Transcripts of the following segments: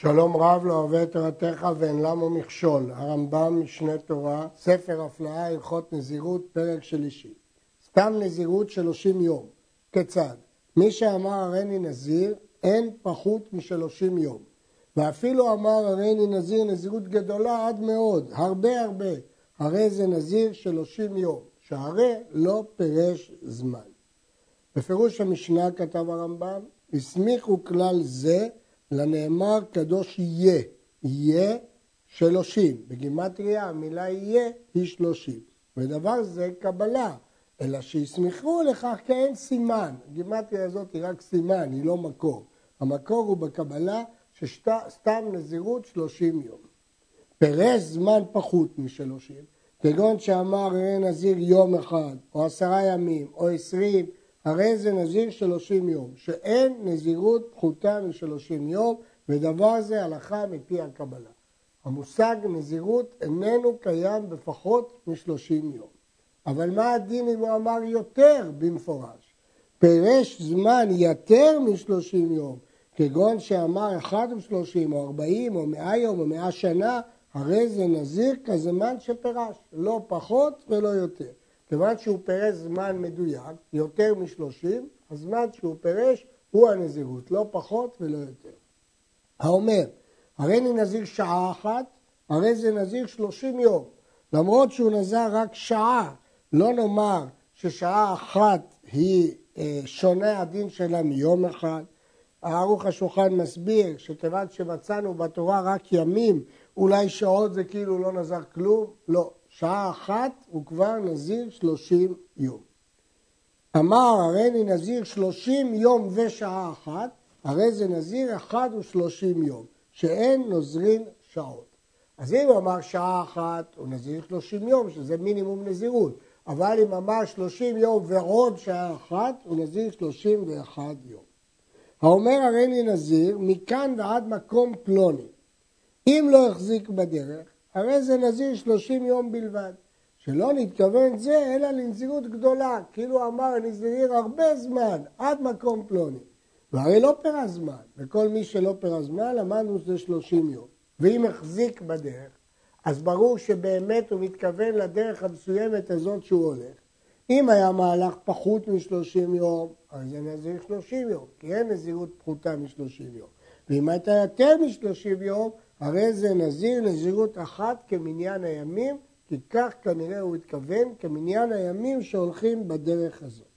שלום רב לא אוהב את תורתך ואין למה מכשול. הרמב"ם, משנה תורה, ספר הפלאה, הלכות נזירות, פרק שלישי. סתם נזירות שלושים יום. כיצד? מי שאמר הריני נזיר, אין פחות משלושים יום. ואפילו אמר הריני נזיר נזירות גדולה עד מאוד, הרבה הרבה. הרי זה נזיר שלושים יום, שהרי לא פירש זמן. בפירוש המשנה כתב הרמב"ם, הסמיכו כלל זה לנאמר קדוש יהיה, יהיה שלושים. בגימטריה המילה יהיה היא שלושים. ודבר זה קבלה, אלא שיסמכו לכך כי אין סימן. הגימטריה הזאת היא רק סימן, היא לא מקור. המקור הוא בקבלה שסתם נזירות שלושים יום. פירש זמן פחות משלושים, כגון שאמר הרי נזיר יום אחד, או עשרה ימים, או עשרים, הרי זה נזיר שלושים יום, שאין נזירות פחותה משלושים יום, ודבר זה הלכה מפי הקבלה. המושג נזירות איננו קיים בפחות משלושים יום. אבל מה הדין אם הוא אמר יותר במפורש? פירש זמן יותר משלושים יום, כגון שאמר אחד ושלושים, או ארבעים, או מאה יום, או מאה שנה, הרי זה נזיר כזמן שפירש, לא פחות ולא יותר. כיוון שהוא פירש זמן מדויק, יותר משלושים, הזמן שהוא פירש הוא הנזירות, לא פחות ולא יותר. האומר, הרי אני נזיר שעה אחת, הרי זה נזיר שלושים יום. למרות שהוא נזר רק שעה, לא נאמר ששעה אחת היא אה, שונה הדין שלה מיום אחד. הערוך השולחן מסביר שכיוון שמצאנו בתורה רק ימים, אולי שעות זה כאילו לא נזר כלום? לא. שעה אחת הוא כבר נזיר שלושים יום. אמר הריני נזיר שלושים יום ושעה אחת, הרי זה נזיר אחד ושלושים יום, שאין נוזרין שעות. אז אם הוא אמר שעה אחת, הוא נזיר שלושים יום, שזה מינימום נזירות. אבל אם אמר שלושים יום ועוד שעה אחת, הוא נזיר שלושים ואחד יום. האומר הריני נזיר, מכאן ועד מקום פלוני. אם לא החזיק בדרך, הרי זה נזיר שלושים יום בלבד. שלא נתכוון זה אלא לנזירות גדולה, כאילו אמר נזיר הרבה זמן, עד מקום פלוני. והרי לא פרע זמן, וכל מי שלא פרע זמן למדנו שזה שלושים יום. ואם החזיק בדרך, אז ברור שבאמת הוא מתכוון לדרך המסוימת הזאת שהוא הולך. אם היה מהלך פחות משלושים יום, אז זה נזיר שלושים יום, כי אין נזירות פחותה משלושים יום. ואם הייתה יותר משלושים יום, הרי זה נזיר נזירות אחת כמניין הימים, כי כך כנראה הוא התכוון, כמניין הימים שהולכים בדרך הזאת.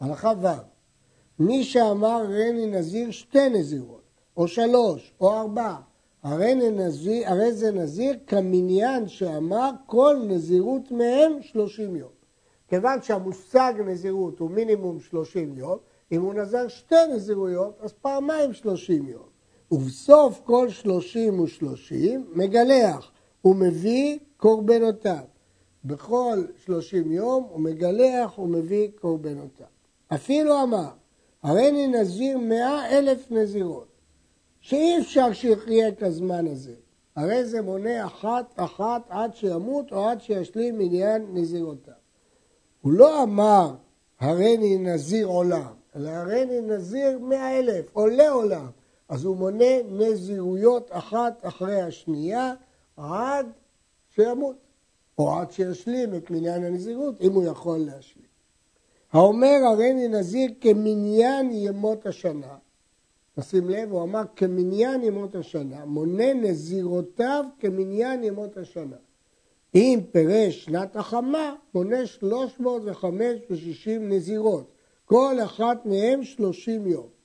הלכה ו' מי שאמר רני נזיר שתי נזירות, או שלוש, או ארבע, הרי, נזיר, הרי זה נזיר כמניין שאמר כל נזירות מהם שלושים יום. כיוון שהמושג נזירות הוא מינימום שלושים יום, אם הוא נזר שתי נזירויות, אז פעמיים שלושים יום. ובסוף כל שלושים ושלושים מגלח ומביא קורבנותיו. בכל שלושים יום הוא מגלח ומביא קורבנותיו. אפילו אמר, הריני נזיר מאה אלף נזירות, שאי אפשר שיחיה את הזמן הזה. הרי זה מונה אחת אחת עד שימות או עד שישלים עניין נזירותיו. הוא לא אמר הריני נזיר עולם, אלא הריני נזיר מאה אלף, עולה עולם. אז הוא מונה נזירויות אחת אחרי השנייה עד שימות, או עד שישלים את מניין הנזירות, אם הוא יכול להשלים. האומר הריני נזיר כמניין ימות השנה, נשים לב, הוא אמר כמניין ימות השנה, מונה נזירותיו כמניין ימות השנה. אם פירש שנת החמה, מונה 360 נזירות, כל אחת מהן 30 יום.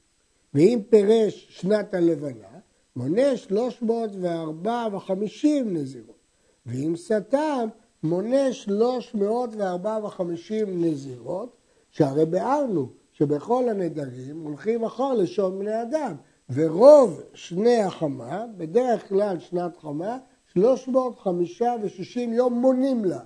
ואם פירש שנת הלבנה, מונה 354 נזירות. ואם סתם, מונה 354 נזירות, שהרי ביארנו שבכל הנדרים הולכים אחר לשון בני אדם, ורוב שני החמה, בדרך כלל שנת חמה, 360 יום מונים לה,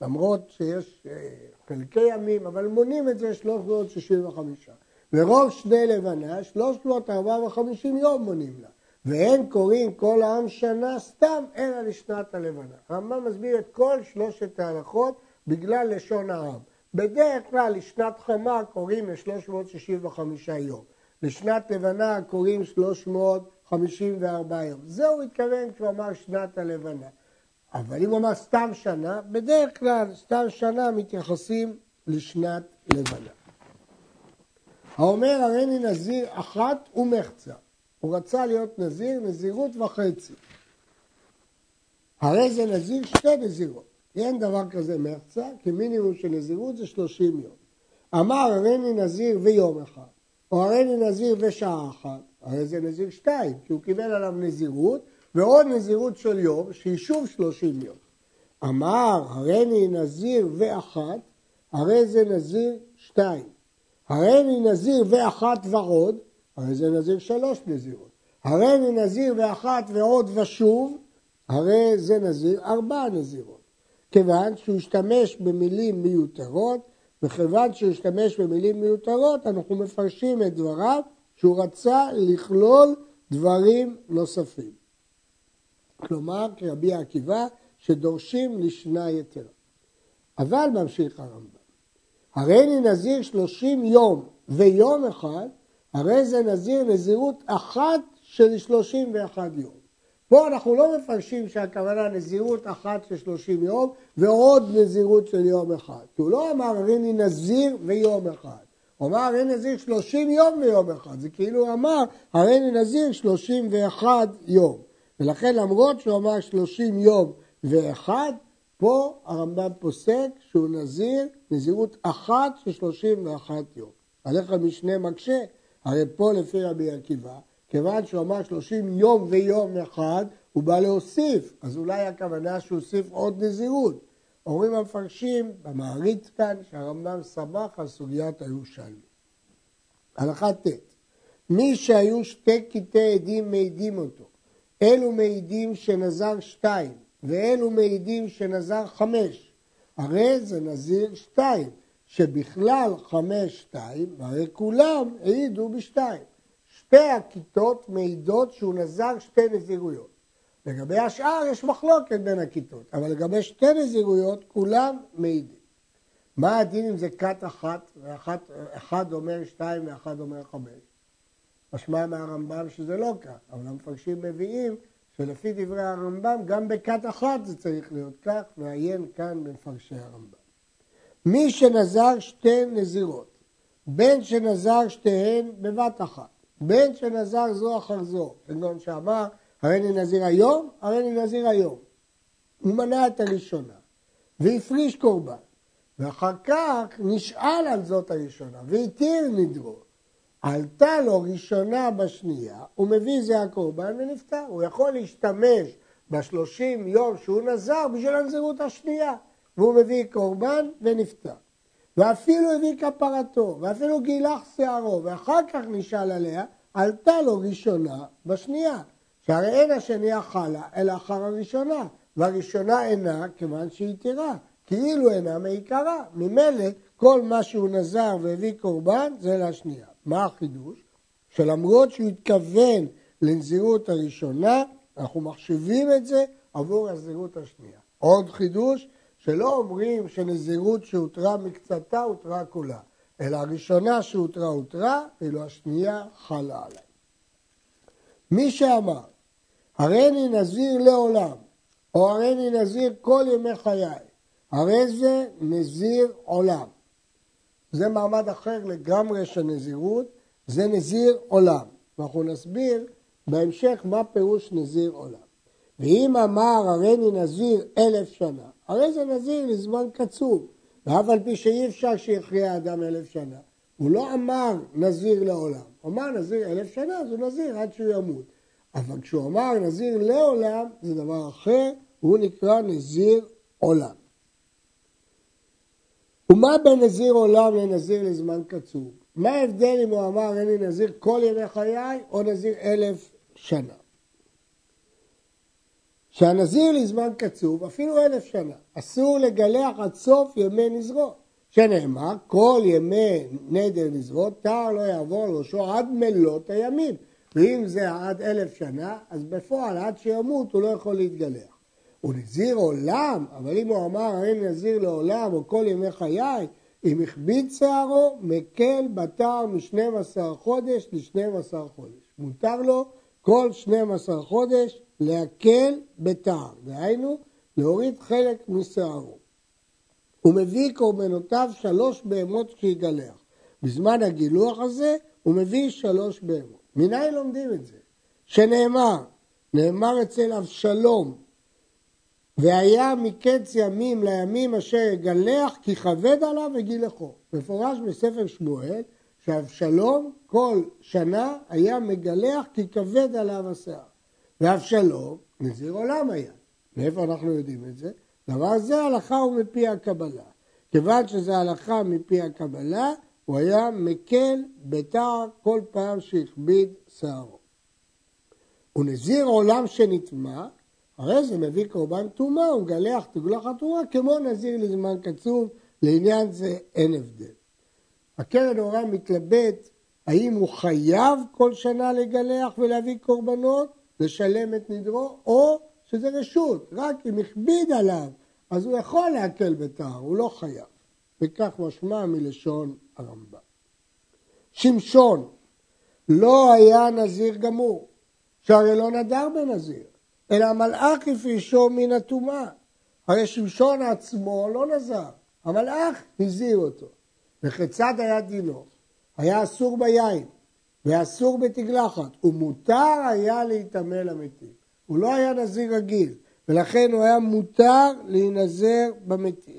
למרות שיש אה, חלקי ימים, אבל מונים את זה 365. ורוב שני לבנה, 350 יום מונים לה. ואין קוראים כל העם שנה סתם, אלא לשנת הלבנה. הרמב"ם מסביר את כל שלושת ההלכות בגלל לשון העם. בדרך כלל לשנת חמה קוראים ל-365 יום. לשנת לבנה קוראים 54 יום. זה הוא התכוון כשהוא אמר שנת הלבנה. אבל אם הוא אמר סתם שנה, בדרך כלל סתם שנה מתייחסים לשנת לבנה. האומר הריני נזיר אחת ומחצה. הוא רצה להיות נזיר, נזירות וחצי. הרי זה נזיר שתי נזירות. אין דבר כזה מחצה, כי מינימום של נזירות זה 30 יום. אמר הריני נזיר ויום אחד, או הריני נזיר ושעה אחת, הרי זה נזיר שתיים, כי הוא קיבל עליו נזירות ועוד נזירות של יום, שהיא שוב 30 יום. אמר הריני נזיר ואחת, הרי זה נזיר שתיים. הריני נזיר ואחת ועוד, הרי זה נזיר שלוש נזירות. הריני נזיר ואחת ועוד ושוב, הרי זה נזיר ארבע נזירות. כיוון שהוא השתמש במילים מיותרות, וכיוון שהוא השתמש במילים מיותרות, אנחנו מפרשים את דבריו שהוא רצה לכלול דברים נוספים. כלומר, כרבי עקיבא, שדורשים לשנה יתרה. אבל ממשיך הרמב"ם, הרי אני נזיר שלושים יום ויום אחד, הרי זה נזיר נזירות אחת של שלושים ואחד יום. פה אנחנו לא מפרשים שהכוונה נזירות אחת של שלושים יום ועוד נזירות של יום אחד. כי הוא לא אמר הריני נזיר ויום אחד. הוא אמר הריני נזיר שלושים יום ויום אחד. זה כאילו הוא אמר הריני נזיר שלושים ואחד יום. ולכן למרות שהוא אמר שלושים יום ואחד, פה הרמב"ם פוסק שהוא נזיר נזירות אחת של שלושים ואחת יום. הלך המשנה מקשה, הרי פה לפי רבי עקיבא כיוון שהוא אמר שלושים יום ויום אחד, הוא בא להוסיף, אז אולי הכוונה שהוא הוסיף עוד נזירות. אומרים המפרשים במעריץ כאן שהרמב"ם סמך על סוגיית הירושלמי. הלכה ט' מי שהיו שתי קטעי עדים מעידים אותו, אלו מעידים שנזר שתיים ואלו מעידים שנזר חמש, הרי זה נזיר שתיים, שבכלל חמש שתיים, והרי כולם העידו בשתיים. שתי הכיתות מעידות שהוא נזר שתי נזירויות. לגבי השאר יש מחלוקת בין הכיתות, אבל לגבי שתי נזירויות כולם מעידים. מה הדין אם זה כת אחת, ואחד אומר שתיים ואחד אומר חמש? משמע מהרמב"ם שזה לא כך, אבל המפרשים מביאים שלפי דברי הרמב"ם גם בכת אחת זה צריך להיות כך, ועיין כאן במפרשי הרמב"ם. מי שנזר שתי נזירות, בין שנזר שתיהן בבת אחת, בין שנזר זו אחר זו, כגון שאמר, הרי אני נזיר היום, הרי אני נזיר היום. הוא מנע את הראשונה, והפריש קורבן, ואחר כך נשאל על זאת הראשונה, והתיר נדרו. עלתה לו ראשונה בשנייה, הוא מביא זה הקורבן ונפטר. הוא יכול להשתמש בשלושים יום שהוא נזר בשביל הנזירות השנייה, והוא מביא קורבן ונפטר. ואפילו הביא כפרתו, ואפילו גילח שערו, ואחר כך נשאל עליה, עלתה לו ראשונה בשנייה. שהרי אין השנייה חלה, אלא אחר הראשונה, והראשונה אינה כיוון שהיא תירה, כאילו אינה מעיקרה. ממילא כל מה שהוא נזר והביא קורבן זה לשנייה. מה החידוש? שלמרות שהוא התכוון לנזירות הראשונה, אנחנו מחשיבים את זה עבור הנזירות השנייה. עוד חידוש, שלא אומרים שנזירות שהותרה מקצתה הותרה כולה, אלא הראשונה שהותרה הותרה, ואילו השנייה חלה עליי. מי שאמר, הריני נזיר לעולם, או הריני נזיר כל ימי חיי, הרי זה נזיר עולם. זה מעמד אחר לגמרי של נזירות, זה נזיר עולם. ואנחנו נסביר בהמשך מה פירוש נזיר עולם. ואם אמר הריני נזיר אלף שנה, הרי זה נזיר לזמן קצוב, ואף על פי שאי אפשר שיחיה האדם אלף שנה. הוא לא אמר נזיר לעולם, הוא אמר נזיר אלף שנה, אז הוא נזיר עד שהוא ימות. אבל כשהוא אמר נזיר לעולם, זה דבר אחר, הוא נקרא נזיר עולם. ומה בין נזיר עולם לנזיר לזמן קצוב? מה ההבדל אם הוא אמר אין לי נזיר כל ימי חיי או נזיר אלף שנה? שהנזיר לזמן קצוב, אפילו אלף שנה, אסור לגלח עד סוף ימי נזרו, שנאמר כל ימי נדר נזרו, תער לא יעבור ראשו עד מלות הימים, ואם זה עד אלף שנה, אז בפועל עד שימות הוא לא יכול להתגלח. הוא נזיר עולם, אבל אם הוא אמר אין נזיר לעולם או כל ימי חיי, אם הכביד שערו, מקל בתער מ-12 חודש ל-12 חודש. מותר לו כל 12 חודש להקל בתער, דהיינו להוריד חלק משערו. הוא מביא קורבנותיו שלוש בהמות כשיגלח. בזמן הגילוח הזה הוא מביא שלוש בהמות. מניין לומדים את זה? שנאמר, נאמר אצל אבשלום, והיה מקץ ימים לימים אשר יגלח כי כבד עליו וגילחו. מפורש בספר שמואל שאבשלום כל שנה היה מגלח כי כבד עליו השיער. ואבשלום נזיר עולם היה. מאיפה אנחנו יודעים את זה? דבר זה הלכה ומפי הקבלה. כיוון שזה הלכה מפי הקבלה, הוא היה מקל בתער כל פעם שהכביד שערו. הוא נזיר עולם שנטמע, הרי זה מביא קורבן טומאה, הוא מגלח תגלח התרומה כמו נזיר לזמן קצוב, לעניין זה אין הבדל. הקרן אורה מתלבט האם הוא חייב כל שנה לגלח ולהביא קורבנות, לשלם את נדרו, או שזה רשות, רק אם הכביד עליו, אז הוא יכול להקל בתער, הוא לא חייב. וכך משמע מלשון הרמב"ם. שמשון לא היה נזיר גמור, שהרי לא נדר בנזיר, אלא המלאך הפרישו מן הטומאה. הרי שמשון עצמו לא נזר, המלאך הזהיר אותו. וכיצד היה דינו? היה אסור ביין ואסור בתגלחת, ומותר היה להיטמא למתים. הוא לא היה נזיר רגיל, ולכן הוא היה מותר להינזר במתים,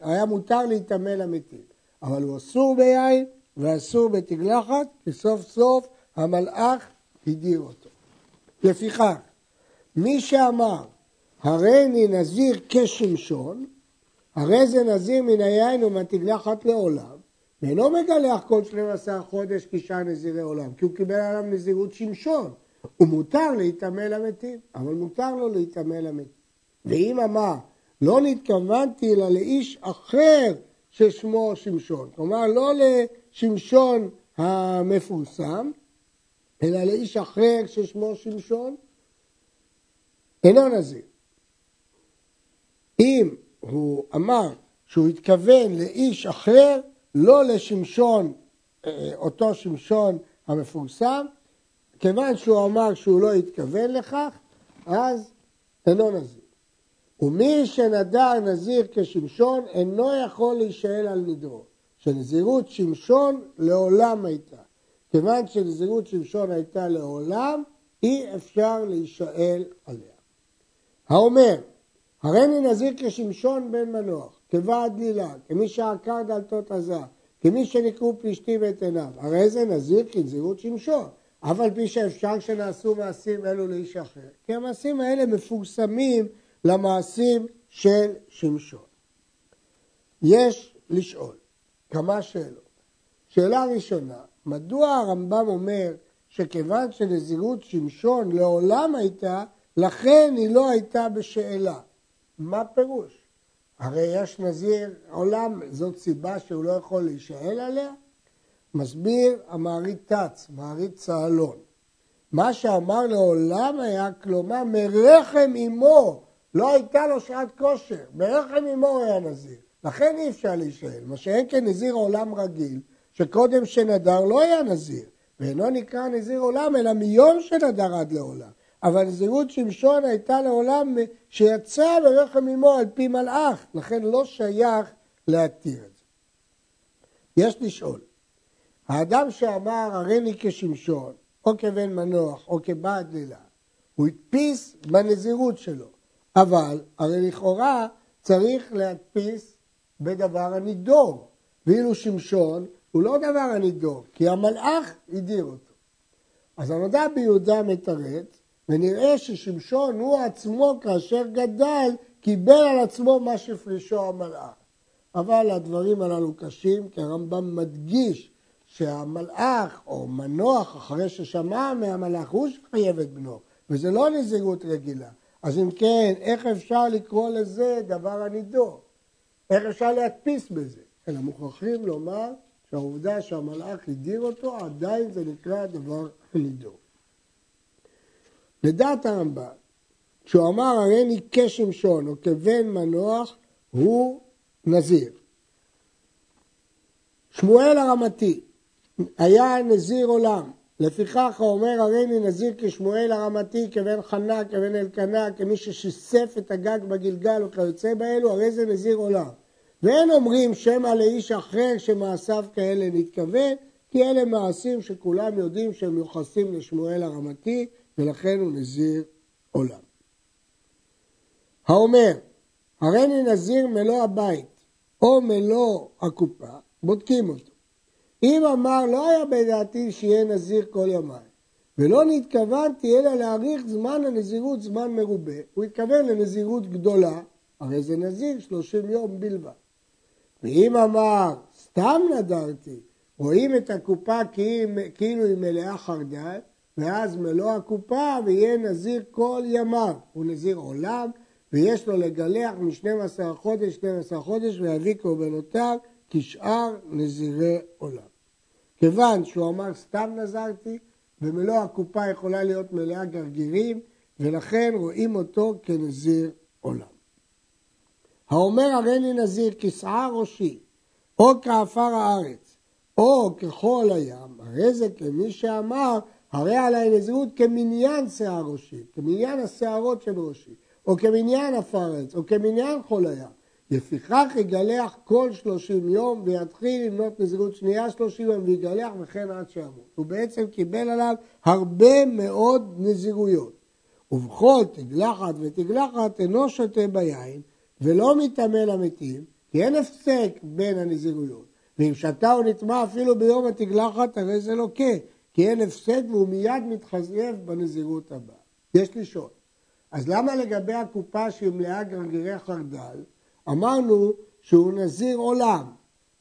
היה מותר להיטמא למתים. אבל הוא אסור ביין ואסור בתגלחת, כי סוף סוף המלאך הדיר אותו. לפיכך, מי שאמר, הריני נזיר כשמשון, הרי זה נזיר מן היין ומהתגלחת לעולם, ואינו מגלח כל 12 חודש כשאר נזירי עולם, כי הוא קיבל עליו נזירות שמשון. הוא מותר להיטמא למתים, אבל מותר לו להיטמא למתים. ואם אמר, לא נתכוונתי אלא לאיש אחר ששמו שמשון, כלומר לא לשמשון המפורסם, אלא לאיש אחר ששמו שמשון, אינו נזיר. אם הוא אמר שהוא התכוון לאיש אחר, לא לשמשון, אה, אותו שמשון המפורסם, כיוון שהוא אמר שהוא לא התכוון לכך, אז אינו נזיר. ומי שנדר נזיר כשמשון אינו יכול להישאל על נדרו, שנזירות שמשון לעולם הייתה. כיוון שנזירות שמשון הייתה לעולם, אי אפשר להישאל עליה. האומר, הריני נזיר כשמשון בן מנוח, כבעד לילה, כמי שעקר דלתות עזה, כמי שנקראו פלישתי ואת עיניו. הרי זה נזיר כנזירות שמשון. אף על פי שאפשר שנעשו מעשים אלו לאיש אחר. כי המעשים האלה מפורסמים למעשים של שמשון. יש לשאול כמה שאלות. שאלה ראשונה, מדוע הרמב"ם אומר שכיוון שנזירות שמשון לעולם הייתה, לכן היא לא הייתה בשאלה? מה פירוש? הרי יש נזיר עולם, זאת סיבה שהוא לא יכול להישאל עליה? מסביר המעריד תץ, מעריד צהלון. מה שאמר לעולם היה, כלומר, מרחם אמו, לא הייתה לו שעת כושר, מרחם אמו היה נזיר. לכן אי אפשר להישאל. מה שאין כנזיר עולם רגיל, שקודם שנדר לא היה נזיר, ואינו נקרא נזיר עולם, אלא מיום שנדר עד לעולם. אבל נזירות שמשון הייתה לעולם שיצא ברחם אמו על פי מלאך, לכן לא שייך להתיר את זה. יש לשאול, האדם שאמר הריני כשמשון, או כבן מנוח, או כבעד לילה, הוא הדפיס בנזירות שלו, אבל הרי לכאורה צריך להדפיס בדבר הנידור, ואילו שמשון הוא לא דבר הנידור, כי המלאך הדיר אותו. אז הנודע ביהודה מתרץ, ונראה ששמשון הוא עצמו כאשר גדל קיבל על עצמו מה שפרישו המלאך. אבל הדברים הללו קשים כי הרמב"ם מדגיש שהמלאך או מנוח אחרי ששמע מהמלאך הוא שחייב את בנו וזה לא נזירות רגילה. אז אם כן, איך אפשר לקרוא לזה דבר הנידור? איך אפשר להדפיס בזה? אלא מוכרחים לומר שהעובדה שהמלאך הדיר אותו עדיין זה נקרא דבר הנידור. לדעת הרמב"ם, כשהוא אמר הריני כשמשון או כבן מנוח, הוא נזיר. שמואל הרמתי היה נזיר עולם, לפיכך האומר הריני נזיר כשמואל הרמתי כבן חנה כבן אלקנה כמי ששיסף את הגג בגלגל וכיוצא באלו הרי זה נזיר עולם. ואין אומרים שמא לאיש אחר שמעשיו כאלה נתכוון כי אלה מעשים שכולם יודעים שהם מיוחסים לשמואל הרמתי ולכן הוא נזיר עולם. האומר הריני נזיר מלוא הבית או מלוא הקופה בודקים אותו אם אמר לא היה בדעתי שיהיה נזיר כל ימיי ולא נתכוונתי אלא להאריך זמן הנזירות זמן מרובה, הוא התכוון לנזירות גדולה, הרי זה נזיר שלושים יום בלבד. ואם אמר סתם נדרתי, רואים את הקופה כאילו היא מלאה חרדל, ואז מלוא הקופה ויהיה נזיר כל ימיו, הוא נזיר עולם, ויש לו לגלח מ-12 חודש, 12 חודש, ויביא קורבנותיו כשאר נזירי עולם. כיוון שהוא אמר סתם נזרתי, ומלוא הקופה יכולה להיות מלאה גרגירים, ולכן רואים אותו כנזיר עולם. האומר הריני נזיר כשער ראשי, או כעפר הארץ, או כחול הים, הרי זה כמי שאמר, הרי עלי נזירות כמניין שיער ראשי, כמניין השערות של ראשי, או כמניין הארץ, או כמניין חול הים. לפיכך יגלח כל שלושים יום ויתחיל למנות נזירות שנייה שלושים יום ויגלח וכן עד שימות. הוא בעצם קיבל עליו הרבה מאוד נזירויות. ובכל תגלחת ותגלחת אינו שותה ביין ולא מטמא למתים, כי אין הפסק בין הנזירויות. ואם שתה או נטמע אפילו ביום התגלחת, הרי זה לוקה, לא כי אין הפסק והוא מיד מתחזף בנזירות הבאה. יש לשאול, אז למה לגבי הקופה שהיא מלאה גרגירי חרדל, אמרנו שהוא נזיר עולם,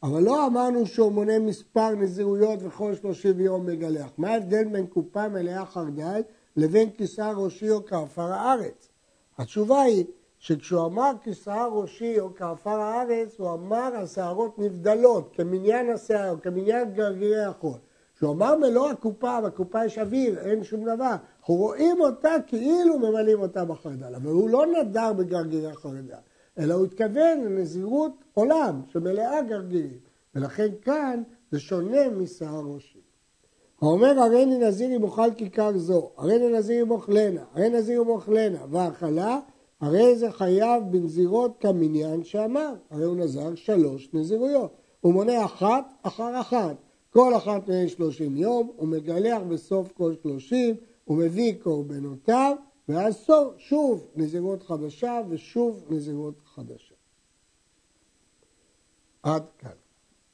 אבל לא אמרנו שהוא מונה מספר נזירויות וכל שלושים יום מגלח. מה ההבדל בין קופה מלאה חרדל לבין כיסה ראשי או כעפר הארץ? התשובה היא שכשהוא אמר כיסה ראשי או כעפר הארץ, הוא אמר השערות נבדלות, כמניין השיער, כמניין גרגירי החול. כשהוא אמר מלוא הקופה, בקופה יש אוויר, אין שום דבר. אנחנו רואים אותה כאילו ממלאים אותה בחרדל, אבל הוא לא נדר בגרגירי החרדל. אלא הוא התכוון לנזירות עולם שמלאה גרגירים, ולכן כאן זה שונה משיער ראשי. האומר הריני נזיר אם אוכל כיכר זו, הריני נזיר אם אוכלנה, הריני נזיר אם אוכלנה, והאכלה, הרי זה חייב בנזירות כמניין שאמר, הרי הוא נזר שלוש נזירויות, הוא מונה אחת אחר אחת, כל אחת מהן שלושים יום, הוא מגלח בסוף כל שלושים, הוא מביא קורבנותיו, ואז שוב נזירות חדשה ושוב נזירות חדשה. עד כאן.